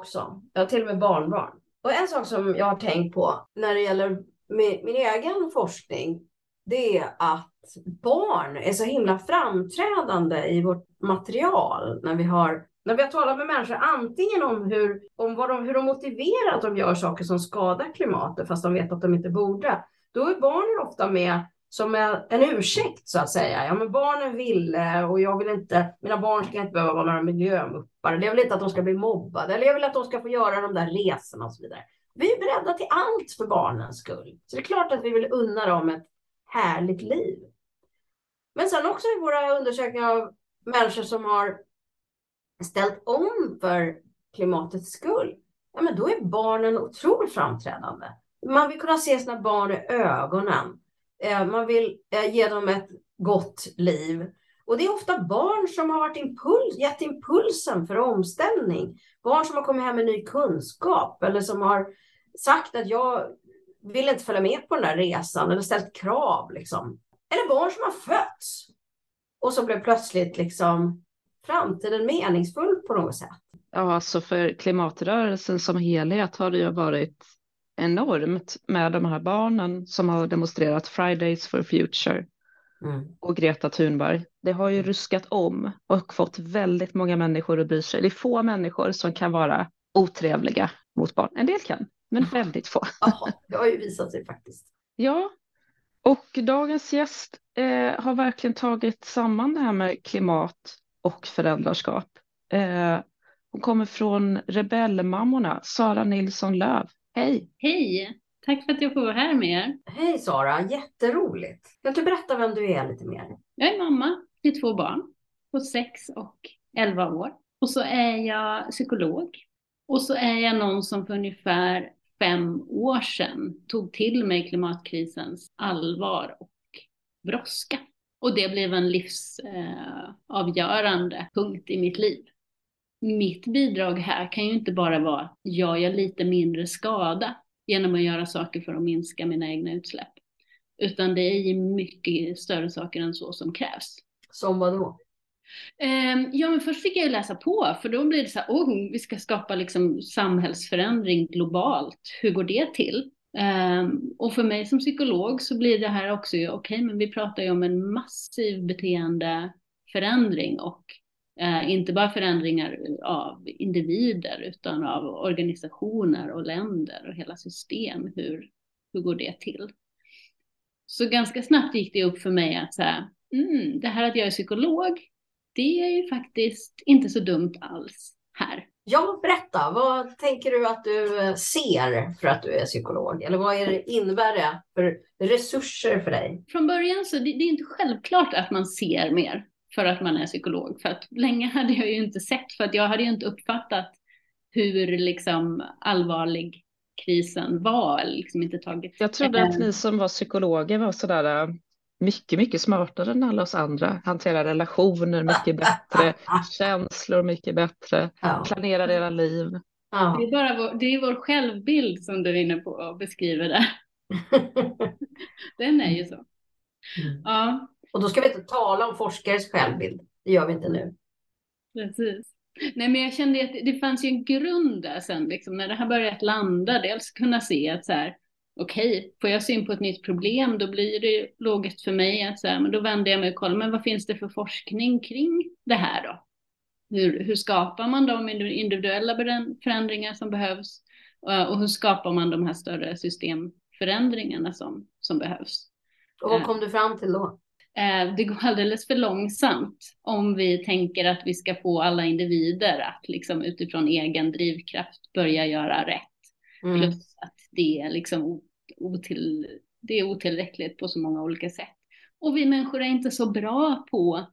också. Jag har till och med barnbarn. Och en sak som jag har tänkt på när det gäller min, min egen forskning, det är att barn är så himla framträdande i vårt material när vi har när vi har talat med människor antingen om, hur, om vad de, hur de motiverar att de gör saker som skadar klimatet fast de vet att de inte borde. Då är barnen ofta med som en ursäkt så att säga. Ja, men barnen ville och jag vill inte, mina barn ska inte behöva vara några miljömuppar. Jag vill inte att de ska bli mobbade eller jag vill att de ska få göra de där resorna och så vidare. Vi är beredda till allt för barnens skull. Så det är klart att vi vill unna dem ett härligt liv. Men sen också i våra undersökningar av människor som har ställt om för klimatets skull, ja men då är barnen otroligt framträdande. Man vill kunna se sina barn i ögonen. Eh, man vill eh, ge dem ett gott liv. Och det är ofta barn som har varit impuls, gett impulsen för omställning. Barn som har kommit hem med ny kunskap eller som har sagt att jag vill inte följa med på den där resan eller ställt krav. Liksom. Eller barn som har fötts och som blev plötsligt liksom framtiden meningsfull på något sätt. Ja, alltså för klimatrörelsen som helhet har det ju varit enormt med de här barnen som har demonstrerat Fridays for Future mm. och Greta Thunberg. Det har ju mm. ruskat om och fått väldigt många människor att bry sig. Det är få människor som kan vara otrevliga mot barn. En del kan, men väldigt få. Ja, det har ju visat sig faktiskt. Ja, och dagens gäst eh, har verkligen tagit samman det här med klimat och föräldraskap. Eh, hon kommer från Rebellmammorna, Sara Nilsson Löv. Hej! Hej! Tack för att jag får vara här med er. Hej Sara, jätteroligt. Kan du berätta vem du är lite mer? Jag är mamma till två barn på sex och elva år. Och så är jag psykolog. Och så är jag någon som för ungefär fem år sedan tog till mig klimatkrisens allvar och brådska. Och det blev en livsavgörande eh, punkt i mitt liv. Mitt bidrag här kan ju inte bara vara, jag gör lite mindre skada genom att göra saker för att minska mina egna utsläpp. Utan det är ju mycket större saker än så som krävs. Som vad då? Ehm, ja, men först fick jag ju läsa på, för då blir det så här, oh, vi ska skapa liksom samhällsförändring globalt. Hur går det till? Um, och för mig som psykolog så blir det här också, okej, okay, men vi pratar ju om en massiv beteendeförändring och uh, inte bara förändringar av individer utan av organisationer och länder och hela system. Hur, hur går det till? Så ganska snabbt gick det upp för mig att så här, mm, det här att jag är psykolog, det är ju faktiskt inte så dumt alls här. Ja, berätta. Vad tänker du att du eh, ser för att du är psykolog? Eller vad är det, innebär det för resurser för dig? Från början så det, det är inte självklart att man ser mer för att man är psykolog. För att länge hade jag ju inte sett, för att jag hade ju inte uppfattat hur liksom allvarlig krisen var. Liksom inte tagit. Jag trodde att ni som var psykologer var sådär mycket, mycket smartare än alla oss andra. Hanterar relationer mycket bättre, känslor mycket bättre, ja. planerar era liv. Ja. Det, är bara vår, det är vår självbild som du är inne på och beskriver där. Den är ju så. Mm. Ja. Och då ska vi inte tala om forskares självbild. Det gör vi inte nu. Precis. Nej, men jag kände att det fanns ju en grund där sen, liksom, när det här börjat landa. Dels kunna se att så här, okej, okay, får jag syn på ett nytt problem, då blir det logiskt för mig att så här, men då vänder jag mig och kollar, men vad finns det för forskning kring det här då? Hur, hur skapar man de individuella förändringar som behövs? Och hur skapar man de här större systemförändringarna som, som behövs? Och vad kom du fram till då? Eh, det går alldeles för långsamt om vi tänker att vi ska få alla individer att liksom utifrån egen drivkraft börja göra rätt. Mm. Plus att det är liksom otill, det är otillräckligt på så många olika sätt. Och vi människor är inte så bra på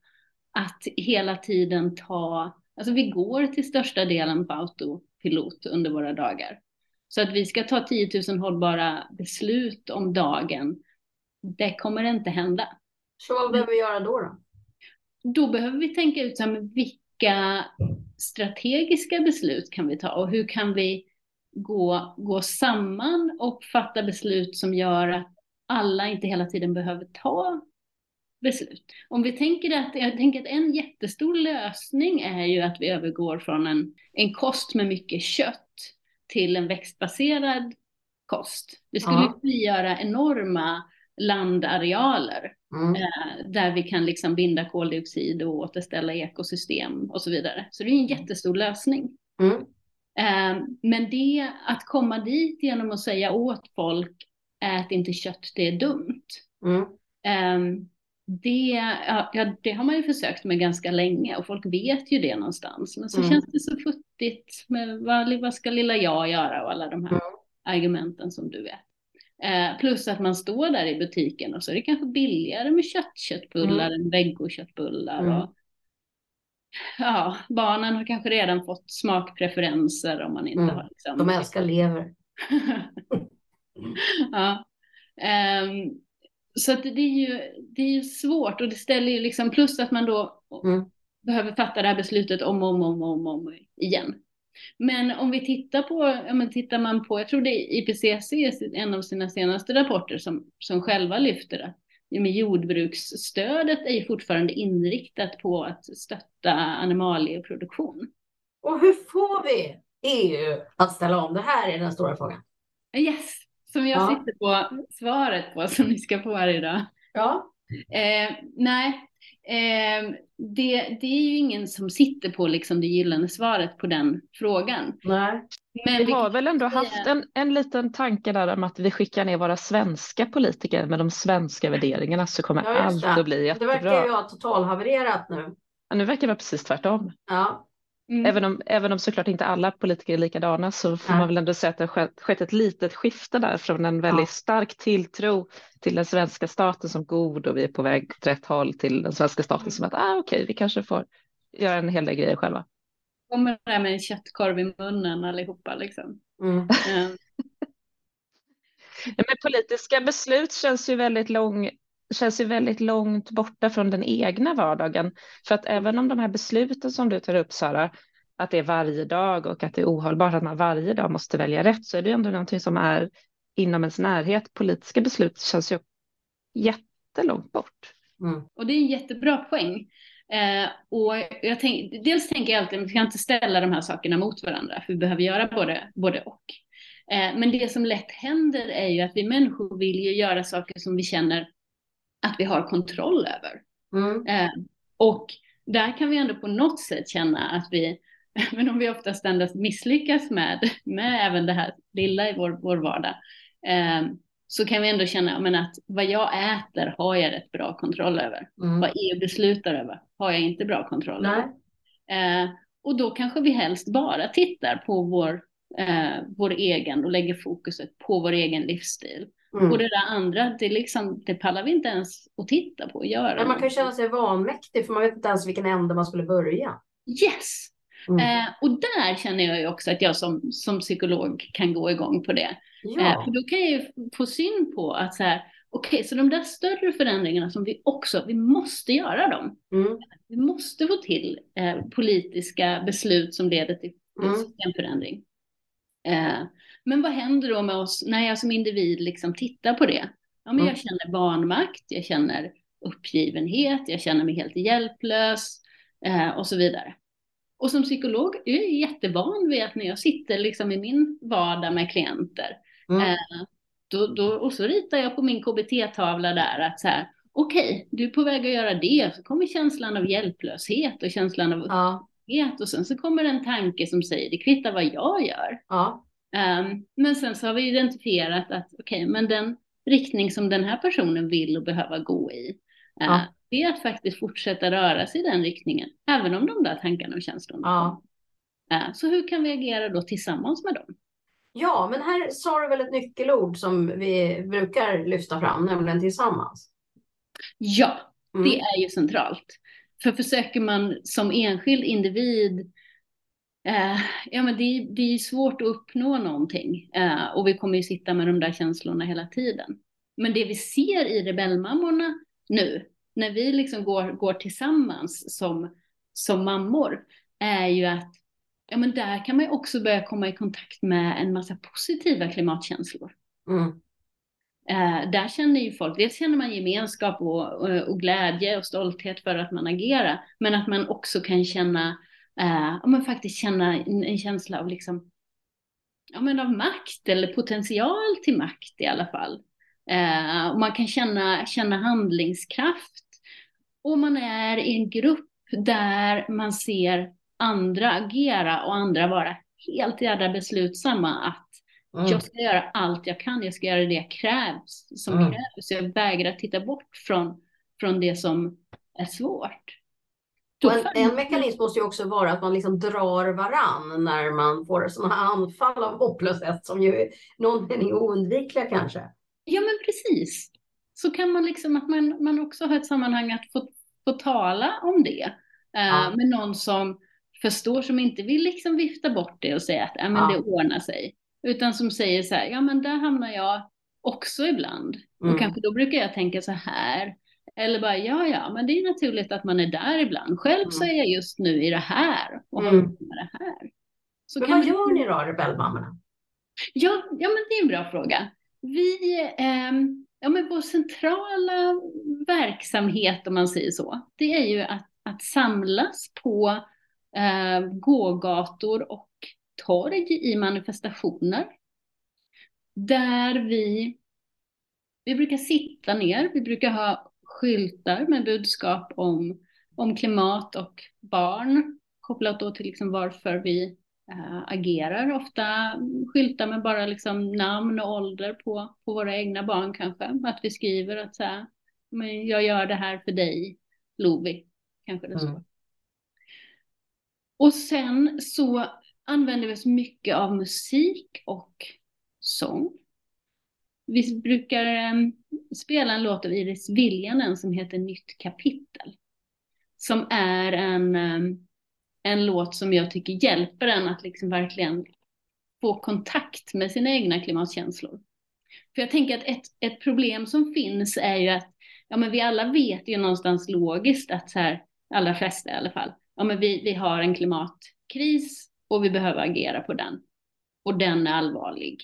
att hela tiden ta, alltså vi går till största delen på autopilot under våra dagar. Så att vi ska ta 10 000 hållbara beslut om dagen, det kommer inte hända. Så vad behöver vi göra då? Då, då behöver vi tänka ut så här, vilka strategiska beslut kan vi ta och hur kan vi gå, gå samman och fatta beslut som gör att alla inte hela tiden behöver ta beslut. Om vi tänker att, jag tänker att en jättestor lösning är ju att vi övergår från en, en kost med mycket kött till en växtbaserad kost. Det skulle ja. frigöra enorma landarealer mm. eh, där vi kan liksom binda koldioxid och återställa ekosystem och så vidare. Så det är en jättestor lösning. Mm. Eh, men det att komma dit genom att säga åt folk ät inte kött, det är dumt. Mm. Eh, det, ja, det har man ju försökt med ganska länge och folk vet ju det någonstans. Men så mm. känns det så futtigt med vad, vad ska lilla jag göra och alla de här mm. argumenten som du vet. Eh, plus att man står där i butiken och så är det kanske billigare med köttköttbullar mm. än vegoköttbullar. Mm. Och, ja, barnen har kanske redan fått smakpreferenser om man inte mm. har liksom... De älskar lever. ja. Um, så att det är ju det är ju svårt och det ställer ju liksom plus att man då mm. behöver fatta det här beslutet om och om, om, om, om igen. Men om vi tittar på, ja men tittar man på, jag tror det är IPCC, en av sina senaste rapporter som, som själva lyfter att ja, men jordbruksstödet är fortfarande inriktat på att stötta animalieproduktion. Och hur får vi EU att ställa om? Det här är den stora frågan. Yes, som jag ja. sitter på svaret på som ni ska få här idag. Ja. Eh, nej, eh, det, det är ju ingen som sitter på liksom det gyllene svaret på den frågan. Nej. Men vi har väl ändå haft en, en liten tanke där om att vi skickar ner våra svenska politiker med de svenska värderingarna så kommer ja, allt att bli jättebra. Det verkar ju ha totalhavererat nu. Ja, nu verkar det vara precis tvärtom. Ja. Mm. Även, om, även om såklart inte alla politiker är likadana så får ja. man väl ändå säga att det har skett, ett litet skifte där från en väldigt ja. stark tilltro till den svenska staten som god och vi är på väg åt rätt håll till den svenska staten mm. som att ah, okej, okay, vi kanske får göra en hel del grejer själva. Kommer det där med en köttkorv i munnen allihopa liksom. Mm. Mm. Men politiska beslut känns ju väldigt lång, känns ju väldigt långt borta från den egna vardagen. För att även om de här besluten som du tar upp, Sara, att det är varje dag och att det är ohållbart att man varje dag måste välja rätt, så är det ju ändå någonting som är inom ens närhet. Politiska beslut känns ju jättelångt bort. Mm. Och det är en jättebra poäng. Eh, och jag tänk, dels tänker jag alltid att vi kan inte ställa de här sakerna mot varandra, för vi behöver göra både, både och. Eh, men det som lätt händer är ju att vi människor vill ju göra saker som vi känner att vi har kontroll över. Mm. Eh, och där kan vi ändå på något sätt känna att vi, men om vi oftast endast misslyckas med, med även det här lilla i vår, vår vardag, eh, så kan vi ändå känna men att vad jag äter har jag rätt bra kontroll över. Mm. Vad EU beslutar över har jag inte bra kontroll Nej. över. Eh, och då kanske vi helst bara tittar på vår, eh, vår egen och lägger fokuset på vår egen livsstil. Mm. Och det där andra, det, liksom, det pallar vi inte ens att titta på och göra. Men man kan känna sig vanmäktig för man vet inte ens vilken ände man skulle börja. Yes! Mm. Eh, och där känner jag ju också att jag som, som psykolog kan gå igång på det. Ja. Eh, för då kan jag ju få syn på att så här, okej, okay, så de där större förändringarna som vi också, vi måste göra dem. Mm. Vi måste få till eh, politiska beslut som leder till mm. systemförändring. Men vad händer då med oss när jag som individ liksom tittar på det? Ja, men jag mm. känner barnmakt, jag känner uppgivenhet, jag känner mig helt hjälplös eh, och så vidare. Och som psykolog är jag jättevan vid att när jag sitter liksom i min vardag med klienter, mm. eh, då, då, och så ritar jag på min KBT-tavla där att så här, okej, okay, du är på väg att göra det, så kommer känslan av hjälplöshet och känslan av ja. och sen så kommer en tanke som säger, det kvittar vad jag gör. Ja. Um, men sen så har vi identifierat att okej, okay, men den riktning som den här personen vill och behöver gå i, uh, ja. det är att faktiskt fortsätta röra sig i den riktningen, även om de där tankarna och känslorna ja. Uh, så hur kan vi agera då tillsammans med dem? Ja, men här sa du väl ett nyckelord som vi brukar lyfta fram, nämligen tillsammans. Ja, mm. det är ju centralt. För försöker man som enskild individ Eh, ja, men det, det är svårt att uppnå någonting eh, och vi kommer ju sitta med de där känslorna hela tiden. Men det vi ser i rebellmammorna nu, när vi liksom går, går tillsammans som, som mammor, är ju att ja, men där kan man ju också börja komma i kontakt med en massa positiva klimatkänslor. Mm. Eh, där känner ju folk, dels känner man gemenskap och, och, glädje och stolthet för att man agerar, men att man också kan känna, eh, men faktiskt känna en, en, känsla av liksom, ja men av makt eller potential till makt i alla fall. Eh, och man kan känna, känna handlingskraft. Och man är i en grupp där man ser andra agera och andra vara helt jädra beslutsamma att Mm. Jag ska göra allt jag kan, jag ska göra det krävs, som mm. krävs. Jag vägrar titta bort från, från det som är svårt. En, en, mekanism måste ju också vara att man liksom drar varann när man får sådana här anfall av hopplöshet som ju är någon mening oundvikliga kanske. Ja men precis. Så kan man liksom att man, man också har ett sammanhang att få, få tala om det eh, ja. med någon som förstår, som inte vill liksom vifta bort det och säga att äh, men ja. det ordnar sig. Utan som säger så här, ja men där hamnar jag också ibland. Mm. Och kanske då brukar jag tänka så här. Eller bara, ja ja, men det är naturligt att man är där ibland. Själv mm. så är jag just nu i det här och mm. håller på med det här. Så men vad vi... gör ni då, rebellmammorna? Ja, ja, men det är en bra fråga. Vi, eh, ja men vår centrala verksamhet om man säger så, det är ju att, att samlas på eh, gågator och torg i manifestationer. Där vi, vi brukar sitta ner, vi brukar ha skyltar med budskap om, om klimat och barn kopplat då till liksom varför vi äh, agerar. Ofta skyltar med bara liksom namn och ålder på, på våra egna barn kanske. Att vi skriver att så här, men jag gör det här för dig, Lovi, kanske det står. Mm. Och sen så använder vi oss mycket av musik och sång. Vi brukar ehm, spela en låt av Iris Viljanen som heter Nytt kapitel. Som är en, ehm, en låt som jag tycker hjälper en att liksom verkligen få kontakt med sina egna klimatkänslor. För jag tänker att ett, ett problem som finns är ju att ja, men vi alla vet ju någonstans logiskt att så här, allra flesta i alla fall, ja, men vi, vi har en klimatkris och vi behöver agera på den. Och den är allvarlig.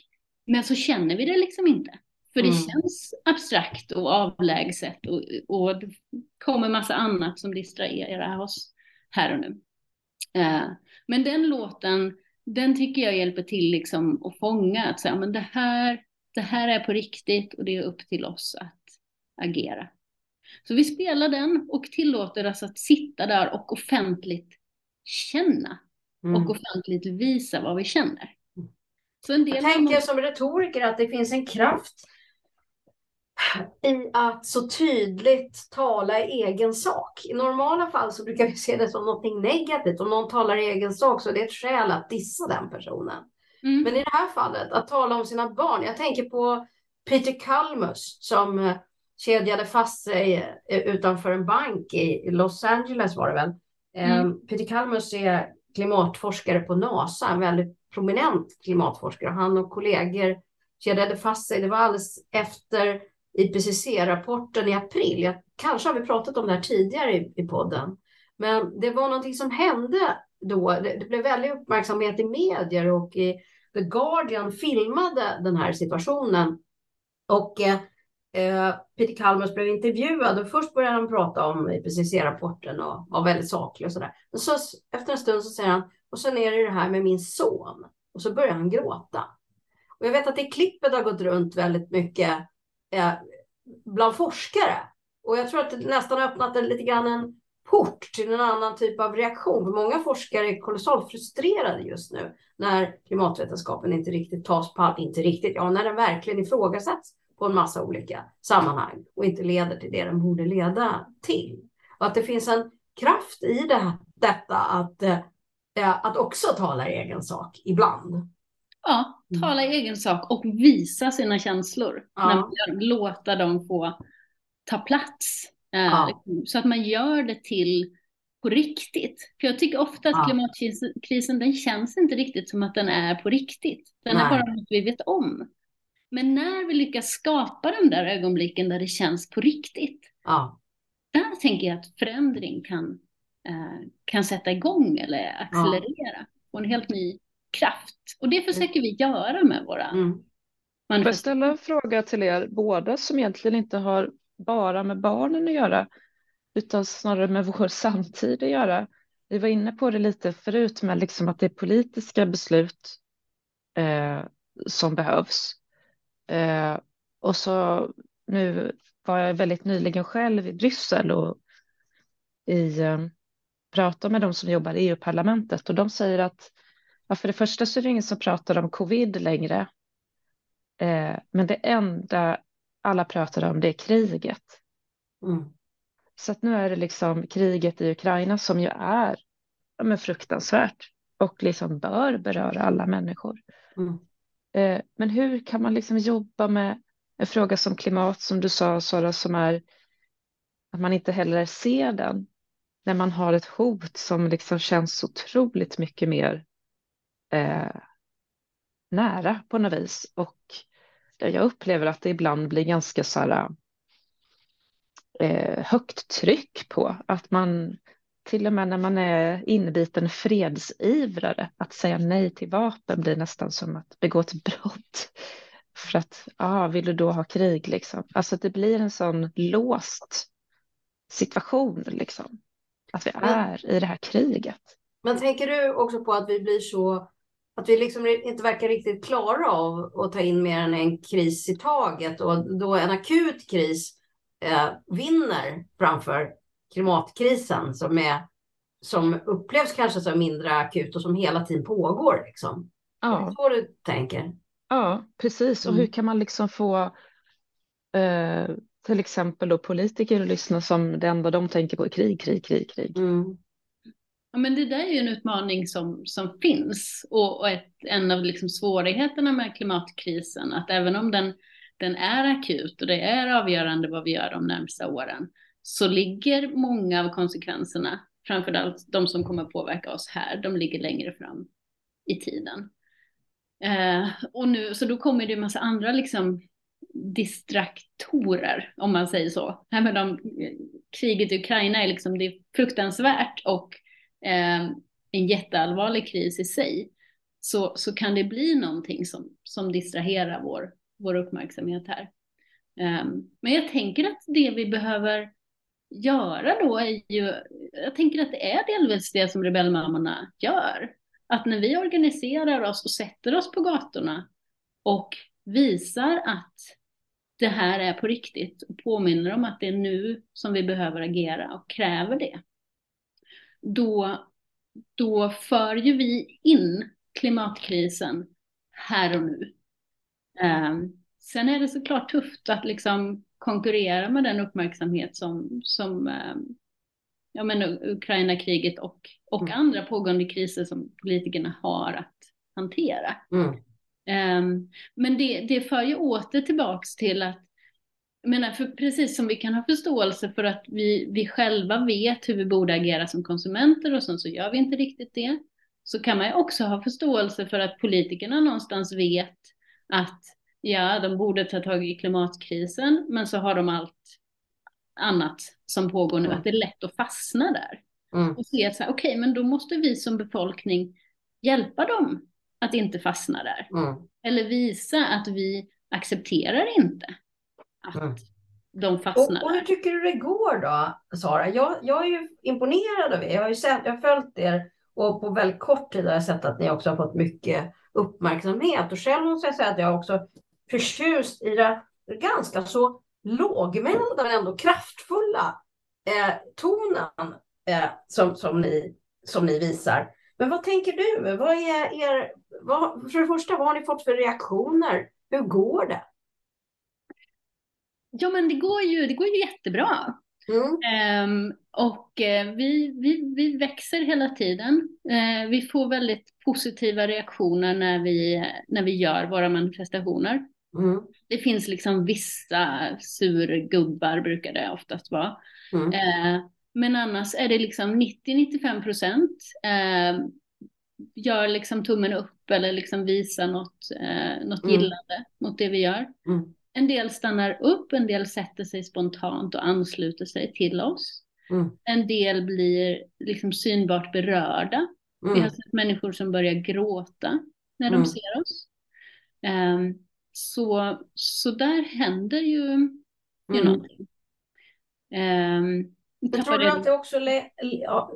Men så känner vi det liksom inte. För det mm. känns abstrakt och avlägset och, och det kommer massa annat som distraherar oss här och nu. Uh, men den låten, den tycker jag hjälper till liksom att fånga att säga, men det här, det här är på riktigt och det är upp till oss att agera. Så vi spelar den och tillåter oss att sitta där och offentligt känna mm. och offentligt visa vad vi känner. Så en del jag tänker man... som retoriker att det finns en kraft i att så tydligt tala i egen sak. I normala fall så brukar vi se det som något negativt. Om någon talar i egen sak så är det ett skäl att dissa den personen. Mm. Men i det här fallet, att tala om sina barn. Jag tänker på Peter Kalmus som eh, kedjade fast sig eh, utanför en bank i Los Angeles var det väl. Mm. Um, Peter Kalmus är klimatforskare på NASA, en väldigt prominent klimatforskare. Han och kollegor kedjade fast sig. Det var alldeles efter IPCC-rapporten i april. Jag, kanske har vi pratat om det här tidigare i, i podden. Men det var någonting som hände då. Det, det blev väldigt uppmärksamhet i medier och i The Guardian filmade den här situationen. Och eh, eh Peter Kalmers blev intervjuad och först började han prata om IPCC-rapporten och var väldigt saklig och sådär. Men så efter en stund så säger han, och sen är det det här med min son. Och så börjar han gråta. Och jag vet att det klippet har gått runt väldigt mycket eh, bland forskare. Och jag tror att det nästan har öppnat en, lite grann en port till en annan typ av reaktion. För många forskare är kolossalt frustrerade just nu när klimatvetenskapen inte riktigt tas på allvar, inte riktigt, ja när den verkligen ifrågasätts på en massa olika sammanhang och inte leder till det den borde leda till. Och att det finns en kraft i det, detta att, eh, att också tala i egen sak ibland. Ja, tala i egen sak och visa sina känslor. Ja. Låta dem få ta plats. Eh, ja. Så att man gör det till på riktigt. För jag tycker ofta att ja. klimatkrisen den känns inte riktigt som att den är på riktigt. Den Nej. är bara något vi vet om. Men när vi lyckas skapa de där ögonblicken där det känns på riktigt, ja. där tänker jag att förändring kan, eh, kan sätta igång eller accelerera. Ja. Och en helt ny kraft. Och det försöker vi göra med våra, mm. Får jag ställa en fråga till er båda som egentligen inte har bara med barnen att göra, utan snarare med vår samtid att göra. Vi var inne på det lite förut med liksom att det är politiska beslut eh, som behövs. Eh, och så nu var jag väldigt nyligen själv i Bryssel och i, pratade med de som jobbar i EU-parlamentet och de säger att ja, för det första så är det ingen som pratar om covid längre. Eh, men det enda alla pratar om det är kriget. Mm. Så att nu är det liksom kriget i Ukraina som ju är ja, men fruktansvärt och liksom bör beröra alla människor. Mm. Eh, men hur kan man liksom jobba med en fråga som klimat, som du sa Sara, som är att man inte heller ser den när man har ett hot som liksom känns otroligt mycket mer eh, nära på något vis. Och jag upplever att det ibland blir ganska så här, eh, högt tryck på att man till och med när man är inbiten fredsivrare, att säga nej till vapen blir nästan som att begå ett brott. För att, ja, ah, vill du då ha krig liksom? Alltså det blir en sån låst situation liksom. Att vi är i det här kriget. Men tänker du också på att vi blir så, att vi liksom inte verkar riktigt klara av att ta in mer än en kris i taget och då en akut kris eh, vinner framför klimatkrisen som, är, som upplevs kanske som mindre akut och som hela tiden pågår. Liksom. Ja. Det är så du tänker? Ja, precis. Och mm. hur kan man liksom få eh, till exempel då politiker att lyssna som det enda de tänker på är krig, krig, krig, krig. Mm. Ja, men det där är ju en utmaning som, som finns och, och ett, en av liksom svårigheterna med klimatkrisen, att även om den, den är akut och det är avgörande vad vi gör de närmsta åren, så ligger många av konsekvenserna, framförallt de som kommer påverka oss här, de ligger längre fram i tiden. Eh, och nu, så då kommer det en massa andra liksom distraktorer, om man säger så. Här med de, eh, kriget i Ukraina är liksom det är fruktansvärt och eh, en jätteallvarlig kris i sig. Så, så kan det bli någonting som, som distraherar vår, vår uppmärksamhet här. Eh, men jag tänker att det vi behöver göra då är ju, jag tänker att det är delvis det som rebellmammorna gör. Att när vi organiserar oss och sätter oss på gatorna och visar att det här är på riktigt och påminner om att det är nu som vi behöver agera och kräver det. Då, då för ju vi in klimatkrisen här och nu. Um, sen är det såklart tufft att liksom konkurrera med den uppmärksamhet som, som um, ja, men Ukraina-kriget och, och mm. andra pågående kriser som politikerna har att hantera. Mm. Um, men det, det för ju åter tillbaks till att jag menar, för precis som vi kan ha förståelse för att vi, vi själva vet hur vi borde agera som konsumenter och sen så gör vi inte riktigt det. Så kan man ju också ha förståelse för att politikerna någonstans vet att ja, de borde ta tag i klimatkrisen, men så har de allt annat som pågår nu, mm. att det är lätt att fastna där. Mm. Och se att okej, okay, men då måste vi som befolkning hjälpa dem att inte fastna där. Mm. Eller visa att vi accepterar inte att mm. de fastnar och, och hur tycker du det går då, Sara? Jag, jag är ju imponerad av er. Jag har ju sett, jag har följt er och på väldigt kort tid har jag sett att ni också har fått mycket uppmärksamhet. Och själv måste jag säga att jag också förtjust i det ganska så lågmälda men ändå kraftfulla eh, tonen eh, som, som, ni, som ni visar. Men vad tänker du? Vad är er, vad, för det första, vad har ni fått för reaktioner? Hur går det? Ja, men det går ju, det går ju jättebra. Mm. Um, och uh, vi, vi, vi växer hela tiden. Uh, vi får väldigt positiva reaktioner när vi, när vi gör våra manifestationer. Mm. Det finns liksom vissa surgubbar brukar det oftast vara. Mm. Uh, men annars är det liksom 90-95 procent gör liksom tummen upp eller liksom visar något, något mm. gillande mot det vi gör. Mm. En del stannar upp, en del sätter sig spontant och ansluter sig till oss. Mm. En del blir liksom synbart berörda. Mm. Vi har sett människor som börjar gråta när de mm. ser oss. Um, så, så där händer ju, ju mm. någonting. Um, jag tror du att det också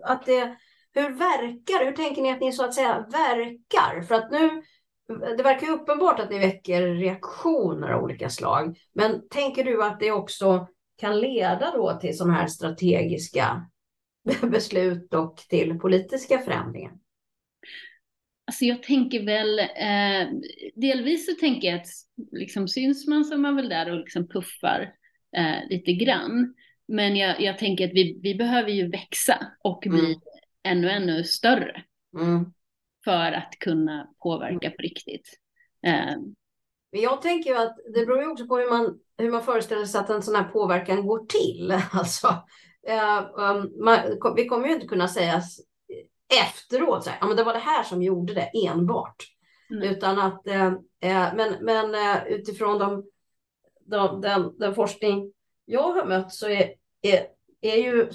att det, hur verkar Hur tänker ni att ni så att säga verkar? För att nu, det verkar ju uppenbart att ni väcker reaktioner av olika slag. Men tänker du att det också kan leda då till sådana här strategiska beslut och till politiska förändringar? Alltså jag tänker väl, eh, delvis så tänker jag att liksom syns man så är man väl där och liksom puffar eh, lite grann. Men jag, jag tänker att vi, vi behöver ju växa och bli mm. Ännu, ännu större. Mm. För att kunna påverka på riktigt. Eh. Men jag tänker ju att det beror ju också på hur man, hur man föreställer sig att en sån här påverkan går till. Alltså, eh, um, man, vi kommer ju inte kunna säga efteråt, så här, ja, men det var det här som gjorde det enbart. Mm. Utan att, eh men, men eh, utifrån de, de, den, den forskning jag har mött så är, är, är ju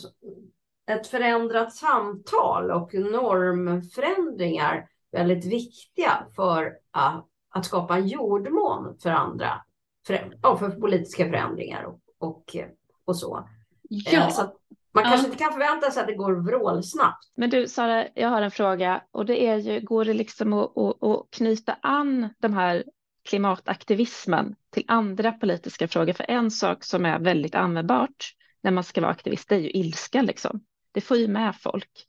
ett förändrat samtal och normförändringar väldigt viktiga för att, att skapa en jordmån för andra, för, ja, för politiska förändringar och, och, och så. Ja. Eh, så man kanske inte kan förvänta sig att det går vrålsnabbt. Men du Sara, jag har en fråga och det är ju, går det liksom att, att, att knyta an de här klimataktivismen till andra politiska frågor? För en sak som är väldigt användbart när man ska vara aktivist, det är ju ilska liksom. Det får ju med folk.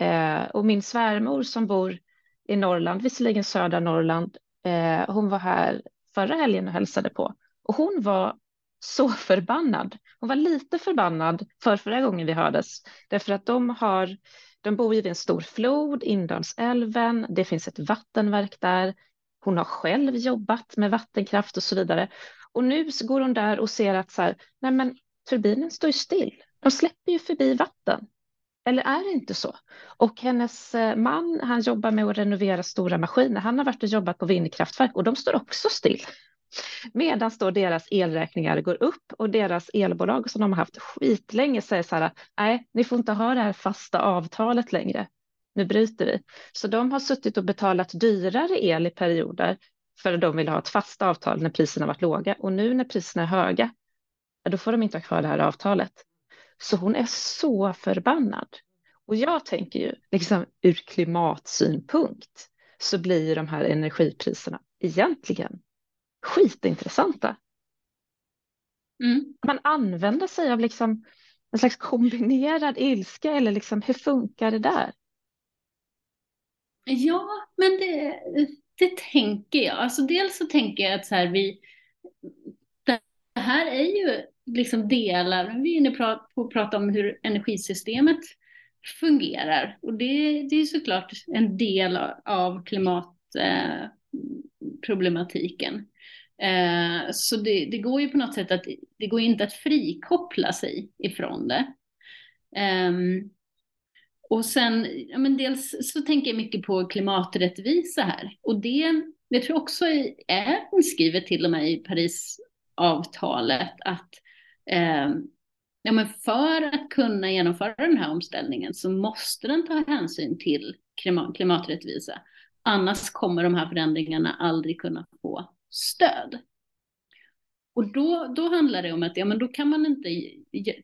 Eh, och min svärmor som bor i Norrland, visserligen södra Norrland, eh, hon var här förra helgen och hälsade på och hon var så förbannad. Hon var lite förbannad för förra gången vi hördes, därför att de har de bor ju vid en stor flod, Indalsälven, det finns ett vattenverk där. Hon har själv jobbat med vattenkraft och så vidare. Och nu går hon där och ser att så här, nej men turbinen står ju still. De släpper ju förbi vatten. Eller är det inte så? Och hennes eh, man, han jobbar med att renovera stora maskiner. Han har varit och jobbat på vindkraftverk och de står också still. Medan då deras elräkningar går upp och deras elbolag som de har haft skitlänge säger så här, nej, ni får inte ha det här fasta avtalet längre. Nu bryter vi. Så de har suttit och betalat dyrare el i perioder för att de vill ha ett fast avtal när priserna varit låga och nu när priserna är höga, då får de inte ha kvar det här avtalet. Så hon är så förbannad. Och jag tänker ju, liksom ur klimatsynpunkt, så blir de här energipriserna egentligen skitintressanta. Mm. Man använder sig av liksom en slags kombinerad ilska eller liksom hur funkar det där? Ja, men det, det tänker jag. Alltså dels så tänker jag att så här, vi, det här är ju liksom delar, vi är inne på att prata om hur energisystemet fungerar och det, det är såklart en del av klimatproblematiken. Eh, så det, det, går ju på något sätt att det går inte att frikoppla sig ifrån det. Ehm, och sen, ja men dels så tänker jag mycket på klimaträttvisa här och det, jag tror också är inskrivet till och med i Parisavtalet att eh, Ehm, ja men för att kunna genomföra den här omställningen så måste den ta hänsyn till klimat, klimaträttvisa. Annars kommer de här förändringarna aldrig kunna få stöd. Och då, då handlar det om att ja, men då kan man inte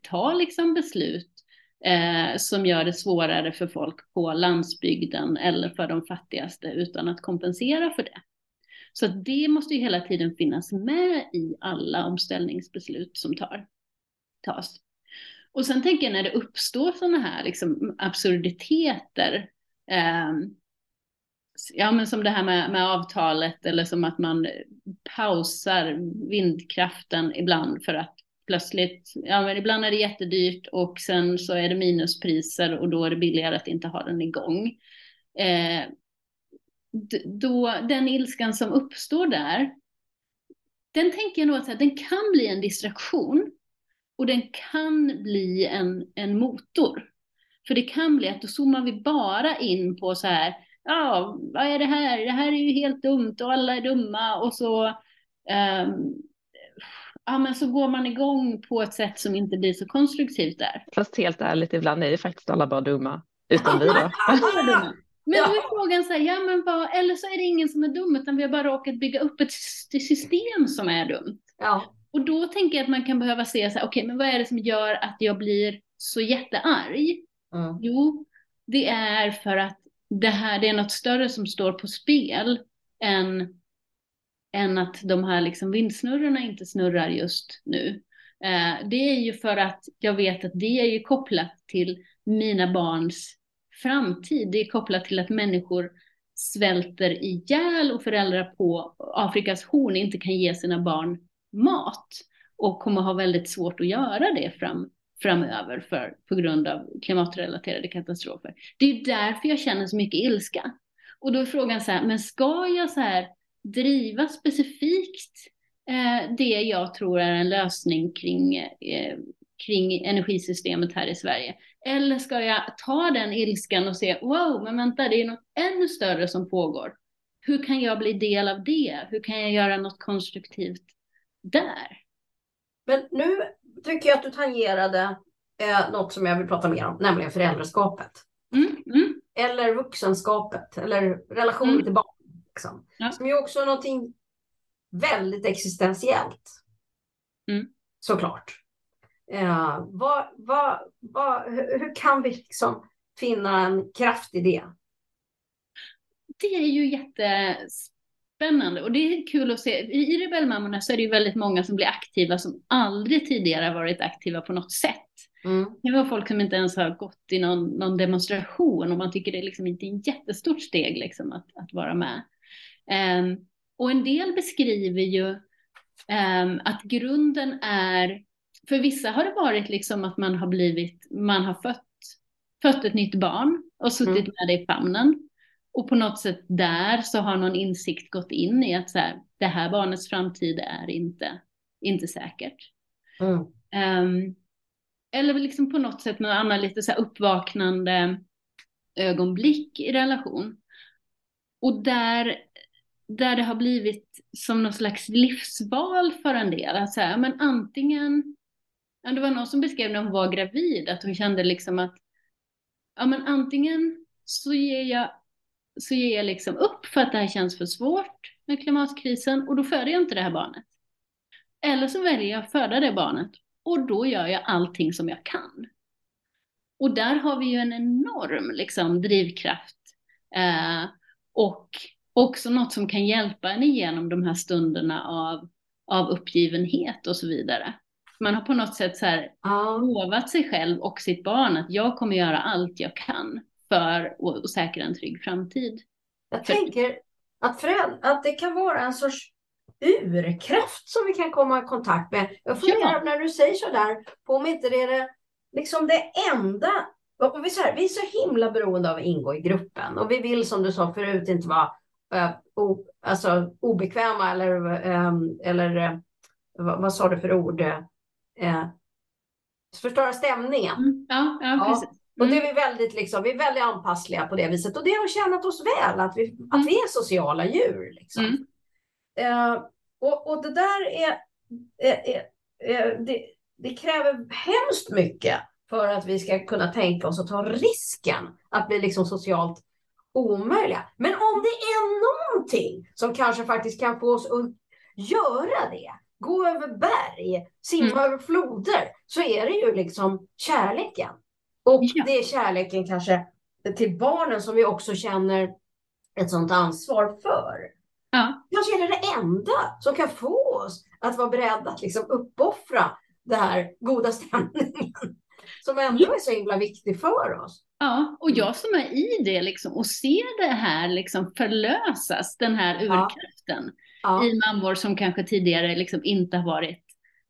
ta liksom beslut eh, som gör det svårare för folk på landsbygden eller för de fattigaste utan att kompensera för det. Så det måste ju hela tiden finnas med i alla omställningsbeslut som tar, tas. Och sen tänker jag när det uppstår sådana här liksom absurditeter eh, ja, men som det här med, med avtalet eller som att man pausar vindkraften ibland för att plötsligt, ja men ibland är det jättedyrt och sen så är det minuspriser och då är det billigare att inte ha den igång. Eh, då, den ilskan som uppstår där, den tänker jag nog att den kan bli en distraktion och den kan bli en, en motor. För det kan bli att då zoomar vi bara in på så här, ja, vad är det här? Det här är ju helt dumt och alla är dumma och så, um, ja men så går man igång på ett sätt som inte blir så konstruktivt där. Fast helt ärligt, ibland är det faktiskt alla bara dumma, utom vi då. Men då är frågan så här, ja men vad, eller så är det ingen som är dum, utan vi har bara råkat bygga upp ett system som är dumt. Ja. Och då tänker jag att man kan behöva se så här, okej, okay, men vad är det som gör att jag blir så jättearg? Mm. Jo, det är för att det här, det är något större som står på spel än, än att de här liksom vindsnurrorna inte snurrar just nu. Eh, det är ju för att jag vet att det är ju kopplat till mina barns framtid. Det är kopplat till att människor svälter ihjäl och föräldrar på Afrikas horn inte kan ge sina barn mat och kommer ha väldigt svårt att göra det fram, framöver för, på grund av klimatrelaterade katastrofer. Det är därför jag känner så mycket ilska. Och då är frågan så här, men ska jag så här driva specifikt eh, det jag tror är en lösning kring, eh, kring energisystemet här i Sverige? Eller ska jag ta den ilskan och se, wow, men vänta, det är något ännu större som pågår. Hur kan jag bli del av det? Hur kan jag göra något konstruktivt där? Men nu tycker jag att du tangerade eh, något som jag vill prata mer om, nämligen föräldraskapet. Mm, mm. Eller vuxenskapet, eller relationen mm. till barn. Liksom. Ja. Som ju också är någonting väldigt existentiellt. Mm. Såklart. Eh, vad, vad, vad, hur, kan vi liksom finna en kraft i det? Det är ju jättespännande och det är kul att se. I Rebellmammorna så är det ju väldigt många som blir aktiva som aldrig tidigare varit aktiva på något sätt. Mm. Det var folk som inte ens har gått i någon, någon demonstration och man tycker det är liksom inte ett jättestort steg liksom att, att vara med. Um, och en del beskriver ju um, att grunden är för vissa har det varit liksom att man har blivit, man har fött, fött ett nytt barn och suttit mm. med det i famnen. Och på något sätt där så har någon insikt gått in i att så här, det här barnets framtid är inte, inte säkert. Mm. Um, eller liksom på något sätt någon annan lite så uppvaknande ögonblick i relation. Och där, där det har blivit som någon slags livsval för en del. Att så här, men antingen ja, det var någon som beskrev när hon var gravid att hon kände liksom att ja, men antingen så ger jag så ger jag liksom upp för att det här känns för svårt med klimatkrisen och då föder jag inte det här barnet. Eller så väljer jag att föda det barnet och då gör jag allting som jag kan. Och där har vi ju en enorm liksom, drivkraft eh, och också något som kan hjälpa en igenom de här stunderna av, av uppgivenhet och så vidare man har på något sätt så här ja. lovat sig själv och sitt barn att jag kommer göra allt jag kan för att säkra en trygg framtid. Jag för... tänker att, föräldrar, att det kan vara en sorts urkraft som vi kan komma i kontakt med. Jag funderar ja. när du säger så där på om inte det är det, liksom det enda och vi, så här, vi är så himla beroende av att ingå i gruppen och vi vill som du sa förut inte vara uh, o, alltså, obekväma eller, um, eller uh, vad, vad, sa du för ord? Eh, förstöra stämningen. Mm. Ja, ja, precis. Mm. Och det är vi väldigt, liksom, vi är väldigt anpassliga på det viset. Och det har tjänat oss väl att vi, mm. att vi är sociala djur. Liksom. Mm. Eh, och, och det där är, är, är, det, det kräver hemskt mycket för att vi ska kunna tänka oss att ta risken att bli liksom socialt omöjliga. Men om det är någonting som kanske faktiskt kan få oss att göra det, gå över berg, simma mm. över floder, så är det ju liksom kärleken. Och ja. det är kärleken kanske till barnen som vi också känner ett sånt ansvar för. Ja. Kanske är det det enda som kan få oss att vara beredda att liksom uppoffra den här goda stämningen som ändå är så himla viktig för oss. Ja, och jag som är i det liksom och ser det här liksom förlösas, den här urkraften ja. I mammor som kanske tidigare liksom inte har varit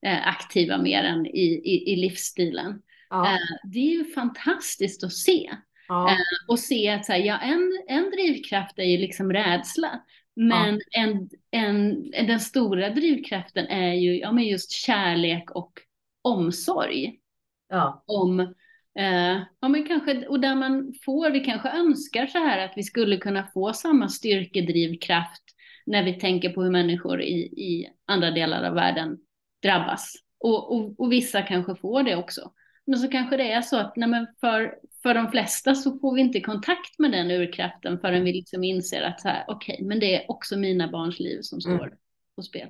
eh, aktiva mer än i, i, i livsstilen. Ja. Eh, det är ju fantastiskt att se. Ja. Eh, och se att så här, ja, en, en drivkraft är ju liksom rädsla. Men en, en, den stora drivkraften är ju ja, men just kärlek och omsorg. Ja. Om, eh, ja, men kanske, och där man får, vi kanske önskar så här att vi skulle kunna få samma styrkedrivkraft när vi tänker på hur människor i, i andra delar av världen drabbas. Och, och, och, vissa kanske får det också. Men så kanske det är så att nej för, för de flesta så får vi inte kontakt med den urkraften förrän vi liksom inser att så här, okej, okay, men det är också mina barns liv som står mm. på spel.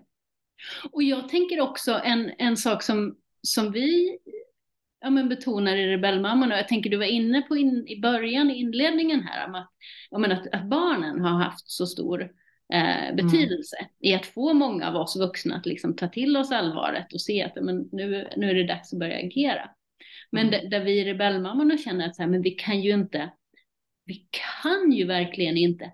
Och jag tänker också en, en sak som, som vi ja, men betonar i Rebellmamman, och jag tänker du var inne på in, i början, i inledningen här, om att, ja, men att, att barnen har haft så stor eh, mm. betydelse mm. i att få många av oss vuxna att liksom ta till oss allvaret och se att men nu, nu är det dags att börja agera. Men mm. där vi rebellmammorna känner att så här, men vi kan ju inte, vi kan ju verkligen inte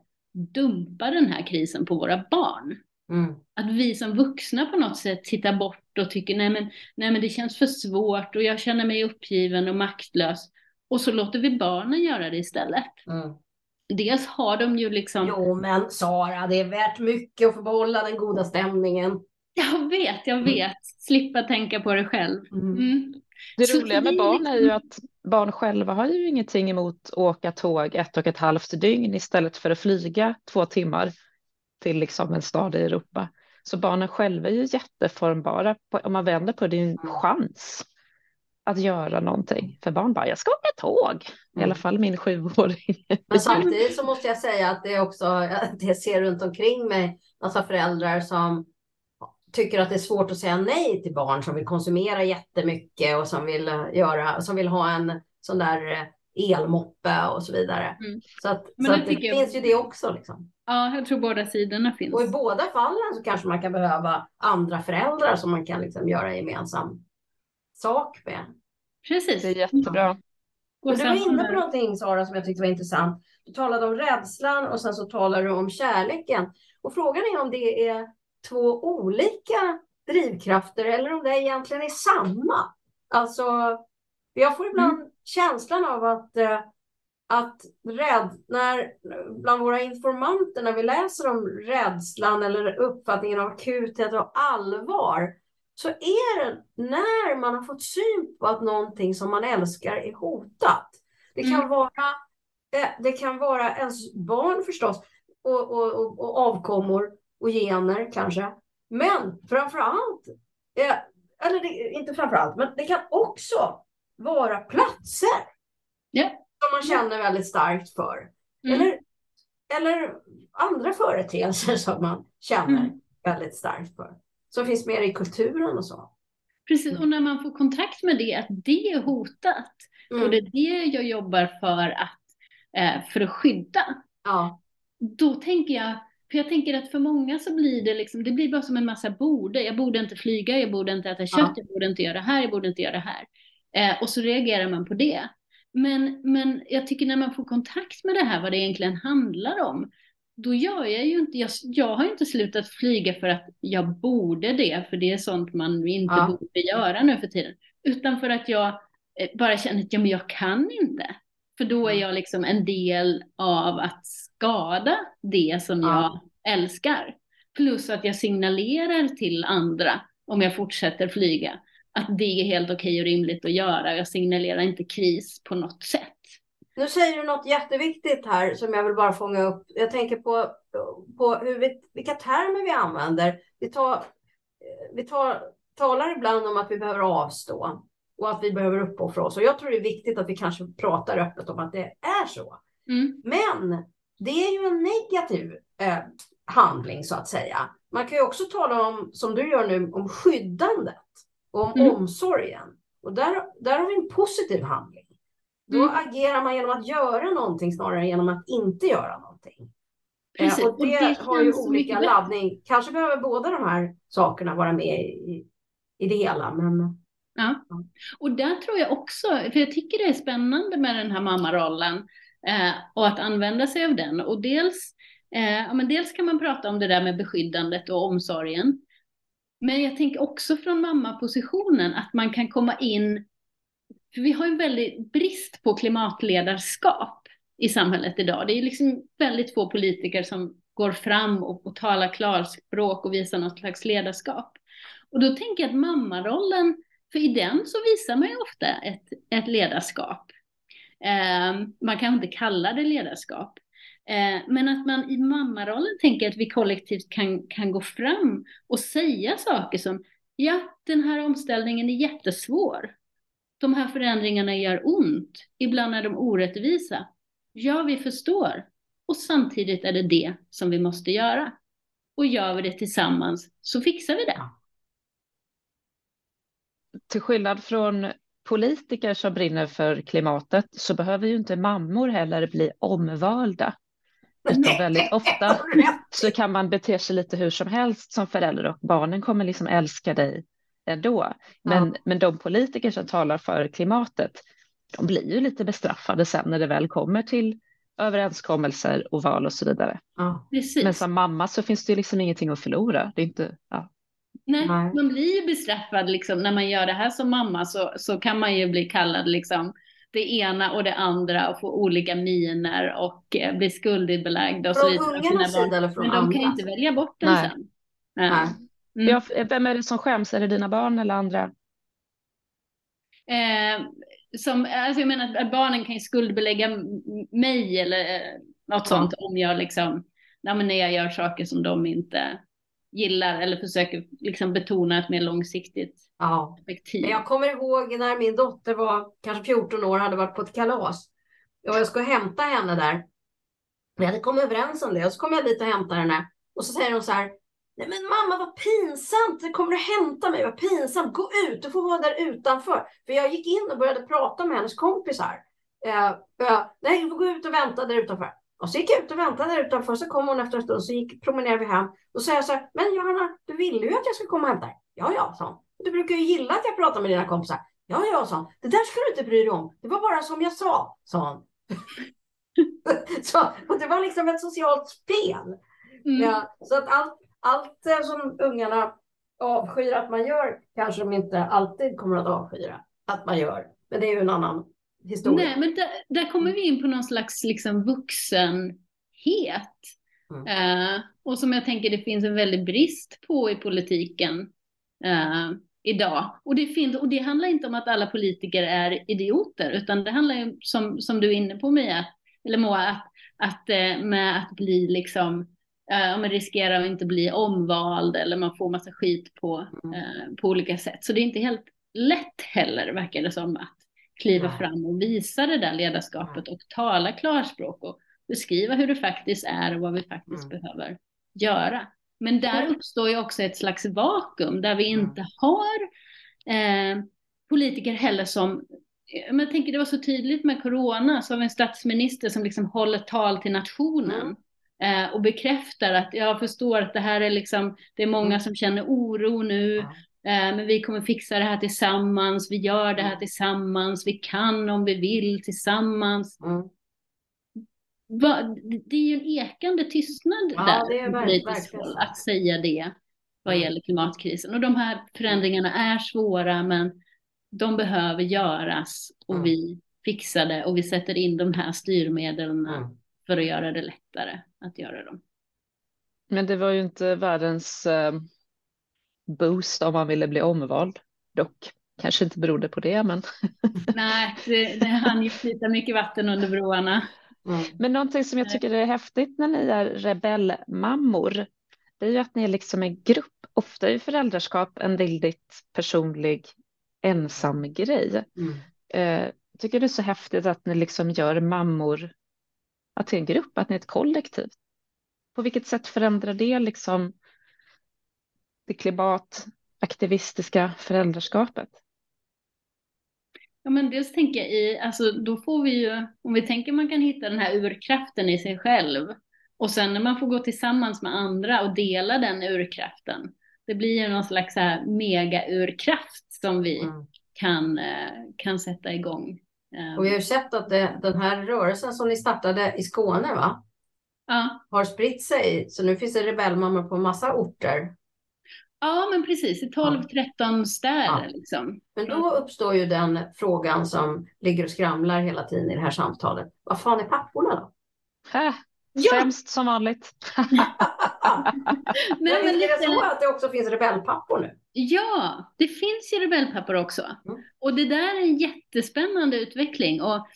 dumpa den här krisen på våra barn. Mm. Att vi som vuxna på något sätt tittar bort och tycker nej men, nej men det känns för svårt och jag känner mig uppgiven och maktlös. Och så låter vi barnen göra det istället. Mm. Dels har de ju liksom... Jo men Sara, det är värt mycket att få behålla den goda stämningen. Jag vet, jag mm. vet. Mm. Slippa tänka på det själv. Mm. mm. Det så roliga med barn är ju liksom- att barn själva har ju ingenting emot att åka tåg ett och ett halvt dygn istället för att flyga två timmar till liksom en stad i Europa. Så barnen själva är ju jätteformbara. Om man vänder på det, är en chans att göra någonting. För barn bara, jag ska åka tåg. I alla mm. fall min sjuåring. Men samtidigt så måste jag säga att det är också, det ser runt omkring mig, massa föräldrar som tycker att det är svårt att säga nej till barn som vill konsumera jättemycket och som vill, göra, som vill ha en sån där eh, elmoppe och så vidare. Mm. Så, att, så att det jag... finns ju det också. Liksom. Ja, jag tror båda sidorna finns. Och i båda fallen så kanske man kan behöva andra föräldrar som man kan liksom göra gemensam sak med. Precis. Det är jättebra. Men du var inne på någonting Sara som jag tyckte var intressant. Du talade om rädslan och sen så talade du om kärleken. Och frågan är om det är två olika drivkrafter eller om det egentligen är samma. Alltså, jag får ibland mm. känslan av att, eh, att rädd, när, bland våra informanter, när vi läser om rädslan eller uppfattningen av akuthet och allvar, så är det när man har fått syn på att någonting som man älskar är hotat. Det kan, mm. vara, eh, det kan vara ens barn förstås och, och, och, och avkommor och gener kanske. Men framför allt, eh, eller det, inte framför allt, men det kan också vara platser. Yeah. Som man känner väldigt starkt för. Mm. Eller, eller andra företeelser som man känner mm. väldigt starkt för. Som finns mer i kulturen och så. Precis, och när man får kontakt med det, att det är hotat. Mm. Och det är det jag jobbar för att, eh, för att skydda. Ja. Då tänker jag, för jag tänker att för många så blir det liksom, det blir bara som en massa borde. Jag borde inte flyga, jag borde inte äta kött, ja. jag borde inte göra det här, jag borde inte göra det här. Eh, och så reagerar man på det. Men, men jag tycker när man får kontakt med det här, vad det egentligen handlar om, då gör jag ju inte, jag, jag har inte slutat flyga för att jag borde det, för det är sånt man inte ja. borde göra nu för tiden, utan för att jag eh, bara känner att ja, men jag kan inte. För då är jag liksom en del av att skada det som jag älskar. Plus att jag signalerar till andra om jag fortsätter flyga att det är helt okej och rimligt att göra. Jag signalerar inte kris på något sätt. Nu säger du något jätteviktigt här som jag vill bara fånga upp. Jag tänker på, på hur vi, vilka termer vi använder. Vi, tar, vi tar, talar ibland om att vi behöver avstå och att vi behöver uppoffra oss. Och jag tror det är viktigt att vi kanske pratar öppet om att det är så. Mm. Men det är ju en negativ eh, handling så att säga. Man kan ju också tala om, som du gör nu, om skyddandet och om mm. omsorgen. Och där, där har vi en positiv handling. Då mm. agerar man genom att göra någonting snarare än genom att inte göra någonting. Eh, Precis. Och det, och det har ju olika laddning. Kanske behöver båda de här sakerna vara med i, i det hela. Men Ja. Och där tror jag också, för jag tycker det är spännande med den här mammarollen eh, och att använda sig av den. Och dels, eh, ja, men dels kan man prata om det där med beskyddandet och omsorgen. Men jag tänker också från mammapositionen att man kan komma in, för vi har en väldigt brist på klimatledarskap i samhället idag. Det är liksom väldigt få politiker som går fram och, och talar klarspråk och visar något slags ledarskap. Och då tänker jag att mammarollen för i den så visar man ju ofta ett, ett ledarskap. Eh, man kan inte kalla det ledarskap. Ehm, men att man i mammarollen tänker att vi kollektivt kan, kan gå fram och säga saker som ja, den här omställningen är jättesvår de här förändringarna gör ont, ibland är de orättvisa. Ja, vi förstår. Och samtidigt är det det som vi måste göra. Och gör vi det tillsammans så fixar vi det. Till skillnad från politiker som brinner för klimatet så behöver ju inte mammor heller bli omvalda. Utan väldigt ofta så kan man bete sig lite hur som helst som förälder och barnen kommer liksom älska dig ändå. Men, ja. men de politiker som talar för klimatet, de blir ju lite bestraffade sen när det väl kommer till överenskommelser och val och så vidare. Ja. Men som mamma så finns det ju liksom ingenting att förlora. Det är inte, ja. Nej, Nej, man blir ju bestraffad liksom när man gör det här som mamma så, så kan man ju bli kallad liksom det ena och det andra och få olika miner och eh, bli skuldbelagd och så vidare. Från ungarnas sida eller från Men de kan ju inte välja bort den Nej. sen. Nej. Mm. Ja, vem är det som skäms? Är det dina barn eller andra? Eh, som, alltså jag menar att barnen kan ju skuldbelägga mig eller eh, något sånt om jag liksom, när jag gör saker som de inte gillar eller försöker liksom betona ett mer långsiktigt ja. perspektiv. Jag kommer ihåg när min dotter var kanske 14 år hade varit på ett kalas och jag skulle hämta henne där. Vi hade kommit överens om det och så kom jag dit och hämtade henne och så säger hon så här. Nej men mamma vad pinsamt, det kommer att hämta mig, vad pinsamt, gå ut, du får vara där utanför. För jag gick in och började prata med hennes kompisar. Uh, uh, nej, du får gå ut och vänta där utanför. Och så gick jag ut och väntade där utanför, så kom hon efter en stund, så gick, promenerade vi hem. Och så sa jag så här, men Johanna, du ville ju att jag skulle komma och hämta dig. Ja, ja, sa hon. Du brukar ju gilla att jag pratar med dina kompisar. Ja, ja, sa hon. Det där ska du inte bry dig om. Det var bara som jag sa, sa hon. så, och det var liksom ett socialt spel. Mm. Ja, så att allt, allt eh, som ungarna avskyr att man gör kanske de inte alltid kommer att avskyra att man gör. Men det är ju en annan historia. Nej, men där, där kommer vi in på någon slags liksom vuxenhet. Mm. Uh, och som jag tänker det finns en väldig brist på i politiken uh, idag. Och det, finns, och det handlar inte om att alla politiker är idioter, utan det handlar ju som, som du är inne på Mia, eller Moa, att, att uh, med att bli liksom, uh, man riskerar att inte bli omvald eller man får massa skit på, mm. på olika sätt. Så det är inte helt lätt heller, verkar det som, att kliva fram och visa det där ledarskapet och tala klarspråk och beskriva hur det faktiskt är och vad vi faktiskt mm. behöver göra. Men där uppstår ju också ett slags vakuum där vi mm. inte har eh, politiker heller som men jag tänker det var så tydligt med corona, så har vi en statsminister som liksom håller tal till nationen mm. eh, och bekräftar att jag förstår att det här är liksom, det är många mm. som känner oro nu, Eh, men vi kommer fixa det här tillsammans, vi gör det här mm. tillsammans, vi kan om vi vill tillsammans. Mm. Det är ju en ekande tystnad ja, där, det är politiskt håll, att säga det vad mm. gäller klimatkrisen. Och de här förändringarna är svåra, men de behöver göras och mm. vi fixar det och vi sätter in de här styrmedlen mm. För att göra det lättare att göra dem. Men det var ju inte världens eh, boost om man ville bli omvald. Dock kanske inte berodde på det, men. Nej, det, det hann ju flyta mycket vatten under broarna. Mm. Men någonting som jag tycker är häftigt när ni är rebellmammor, det är ju att ni är liksom en grupp. Ofta är föräldraskap en väldigt personlig ensam grej. Mm. Eh, tycker det är så häftigt att ni liksom gör mammor att till en grupp, att ni är ett kollektiv. På vilket sätt förändrar det liksom det klimataktivistiska föräldraskapet? Ja, men dels tänker jag i, alltså då får vi ju, om vi tänker man kan hitta den här urkraften i sig själv och sen när man får gå tillsammans med andra och dela den urkraften, det blir ju någon slags mega-urkraft som vi mm. kan, eh, kan sätta igång. Och vi har ju sett att det, den här rörelsen som ni startade i Skåne va? Ja. har spritt sig. Så nu finns det rebellmammor på massa orter. Ja, men precis. I 12-13 städer. Ja. Liksom. Men då uppstår ju den frågan som ligger och skramlar hela tiden i det här samtalet. Vad fan är papporna då? Ja. Sämst som vanligt. men, men, men är det så att det också finns rebellpappor nu? Ja, det finns ju rebellpappor också. Mm. Och det där är en jättespännande utveckling. Och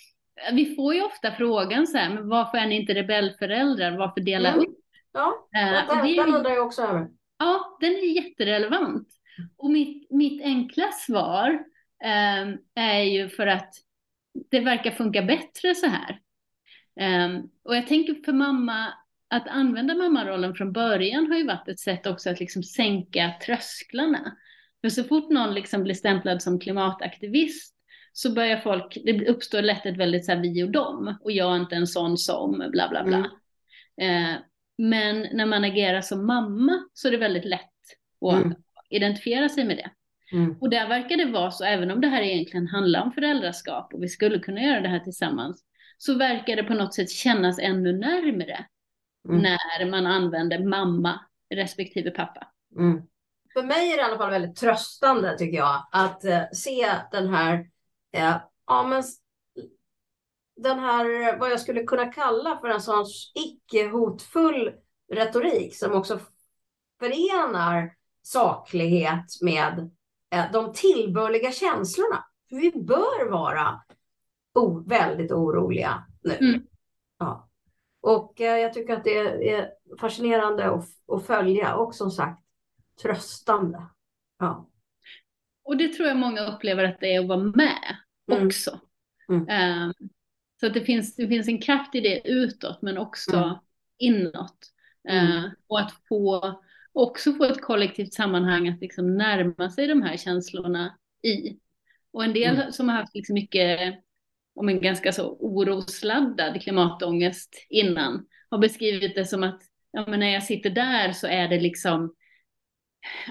vi får ju ofta frågan så här, men varför är ni inte rebellföräldrar? Varför dela mm. upp? Ja, uh, den, den undrar jag också över. Ja, den är jätterelevant. Och mitt, mitt enkla svar eh, är ju för att det verkar funka bättre så här. Eh, och jag tänker för mamma, att använda mammarollen från början har ju varit ett sätt också att liksom sänka trösklarna. För så fort någon liksom blir stämplad som klimataktivist så börjar folk, det uppstår lätt ett väldigt så här vi och dem och jag är inte en sån som bla bla bla. Mm. Eh, men när man agerar som mamma så är det väldigt lätt att mm. identifiera sig med det. Mm. Och där verkar det vara så, även om det här egentligen handlar om föräldraskap och vi skulle kunna göra det här tillsammans, så verkar det på något sätt kännas ännu närmre mm. när man använder mamma respektive pappa. Mm. För mig är det i alla fall väldigt tröstande tycker jag att eh, se den här, eh, ja men den här, vad jag skulle kunna kalla för en sorts icke-hotfull retorik som också förenar saklighet med eh, de tillbörliga känslorna. För vi bör vara o- väldigt oroliga nu. Mm. Ja. Och eh, jag tycker att det är fascinerande att, att följa och som sagt tröstande. Ja. Och det tror jag många upplever att det är att vara med mm. också. Mm. Um, så att det finns, det finns en kraft i det utåt men också mm. inåt. Uh, och att få också få ett kollektivt sammanhang att liksom närma sig de här känslorna i. Och en del mm. som har haft liksom mycket, om en ganska så orosladdad klimatångest innan, har beskrivit det som att ja, men när jag sitter där så är det liksom,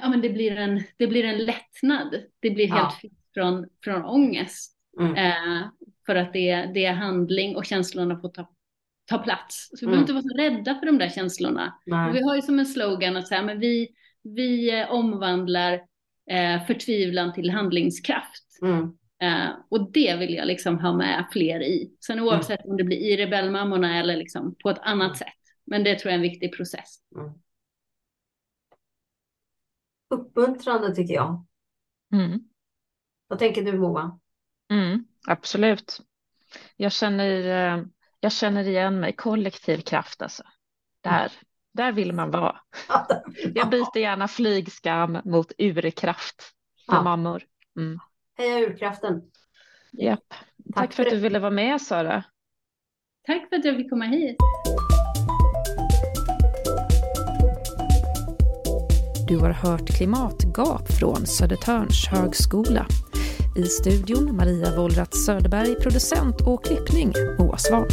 ja men det blir en, det blir en lättnad. Det blir helt ja. fritt från, från ångest. Mm. Eh, för att det, det är handling och känslorna får ta ta plats. Så vi mm. behöver inte vara så rädda för de där känslorna. Och vi har ju som en slogan att säga, men vi, vi eh, omvandlar eh, förtvivlan till handlingskraft. Mm. Eh, och det vill jag liksom ha med fler i. Sen oavsett mm. om det blir i rebellmammorna eller liksom på ett annat mm. sätt. Men det tror jag är en viktig process. Mm. Uppmuntrande tycker jag. Mm. Vad tänker du Moa? absolut. Jag känner eh, jag känner igen mig, kollektiv kraft alltså. Där, där vill man vara. Jag byter gärna flygskam mot urkraft för ja. mammor. Mm. Heja urkraften. Japp. Tack, Tack för, för att du ville vara med Sara. Tack för att jag fick komma hit. Du har hört Klimatgap från Södertörns högskola. I studion Maria Wollratz Söderberg, producent och klippning Moa Svahn.